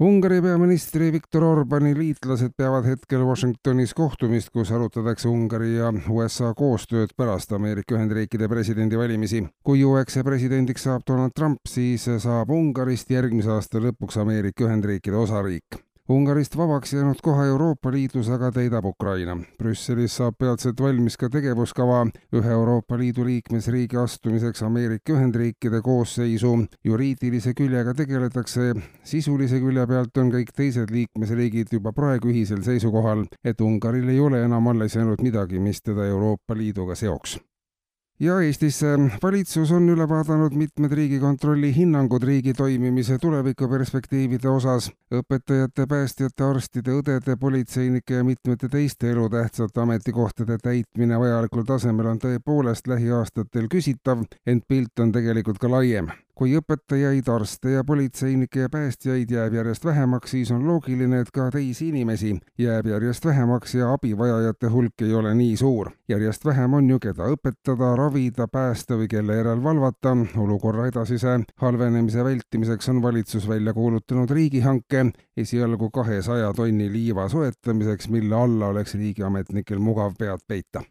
Ungari peaministri Viktor Orbani liitlased peavad hetkel Washingtonis kohtumist, kus arutatakse Ungari ja USA koostööd pärast Ameerika Ühendriikide presidendivalimisi. kui USA presidendiks saab Donald Trump, siis saab Ungarist järgmise aasta lõpuks Ameerika Ühendriikide osariik. Ungarist vabaks jäänud koha Euroopa Liidus aga täidab Ukraina. Brüsselis saab peatselt valmis ka tegevuskava ühe Euroopa Liidu liikmesriigi astumiseks Ameerika Ühendriikide koosseisu. juriidilise küljega tegeletakse, sisulise külje pealt on kõik teised liikmesriigid juba praegu ühisel seisukohal, et Ungaril ei ole enam alles jäänud midagi, mis teda Euroopa Liiduga seoks ja Eestis valitsus on üle vaadanud mitmed Riigikontrolli hinnangud riigi toimimise tulevikuperspektiivide osas. õpetajate, päästjate, arstide, õdede, politseinike ja mitmete teiste elutähtsate ametikohtade täitmine vajalikul tasemel on tõepoolest lähiaastatel küsitav, ent pilt on tegelikult ka laiem kui õpetajaid, arste ja politseinikke ja päästjaid jääb järjest vähemaks, siis on loogiline, et ka teisi inimesi jääb järjest vähemaks ja abivajajate hulk ei ole nii suur. järjest vähem on ju, keda õpetada, ravida, päästa või kelle järel valvata. olukorra edasise halvenemise vältimiseks on valitsus välja kuulutanud riigihanke esialgu kahesaja tonni liiva soetamiseks, mille alla oleks riigiametnikel mugav pead peita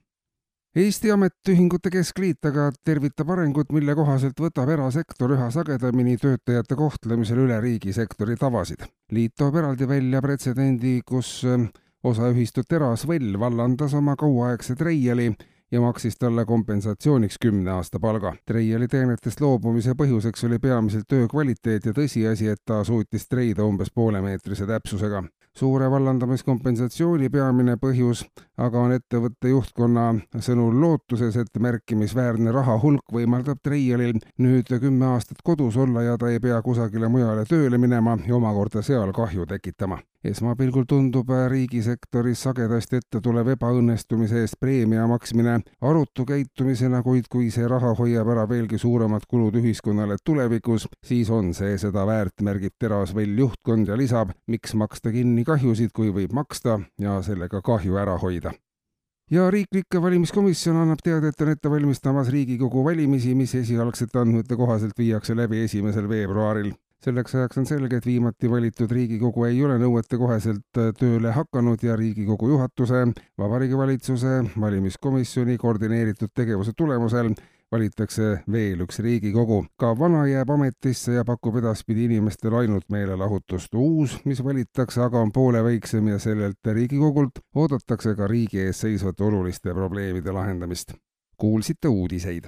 Eesti Ametiühingute Keskliit aga tervitab arengut, mille kohaselt võtab erasektor üha sagedamini töötajate kohtlemisel üle riigisektori tavasid. liit toob eraldi välja pretsedendi, kus ähm, osaühistu Terasvõll vallandas oma kauaaegse treiali ja maksis talle kompensatsiooniks kümne aasta palga. treiali teenetest loobumise põhjuseks oli peamiselt töö kvaliteet ja tõsiasi, et ta suutis treida umbes poolemeetrise täpsusega suure vallandamiskompensatsiooni peamine põhjus aga on ettevõtte juhtkonna sõnul lootuses, et märkimisväärne raha hulk võimaldab Treialil nüüd kümme aastat kodus olla ja ta ei pea kusagile mujale tööle minema ja omakorda seal kahju tekitama. Esmapilgul tundub riigisektoris sagedasti ette tulev ebaõnnestumise eest preemia maksmine arutu käitumisena, kuid kui see raha hoiab ära veelgi suuremad kulud ühiskonnale tulevikus, siis on see seda väärt, märgib Terasvell juhtkond ja lisab, miks maksta kinni kahjusid, kui võib maksta ja sellega kahju ära hoida ja riiklik valimiskomisjon annab teada, et on ette valmistamas Riigikogu valimisi, mis esialgsete andmete kohaselt viiakse läbi esimesel veebruaril. Selleks ajaks on selge, et viimati valitud Riigikogu ei ole nõuetekoheselt tööle hakanud ja Riigikogu juhatuse, Vabariigi Valitsuse, valimiskomisjoni koordineeritud tegevuse tulemusel valitakse veel üks Riigikogu. ka vana jääb ametisse ja pakub edaspidi inimestele ainult meelelahutust. uus, mis valitakse, aga on poole väiksem ja sellelt Riigikogult oodatakse ka riigi ees seisvate oluliste probleemide lahendamist. kuulsite uudiseid.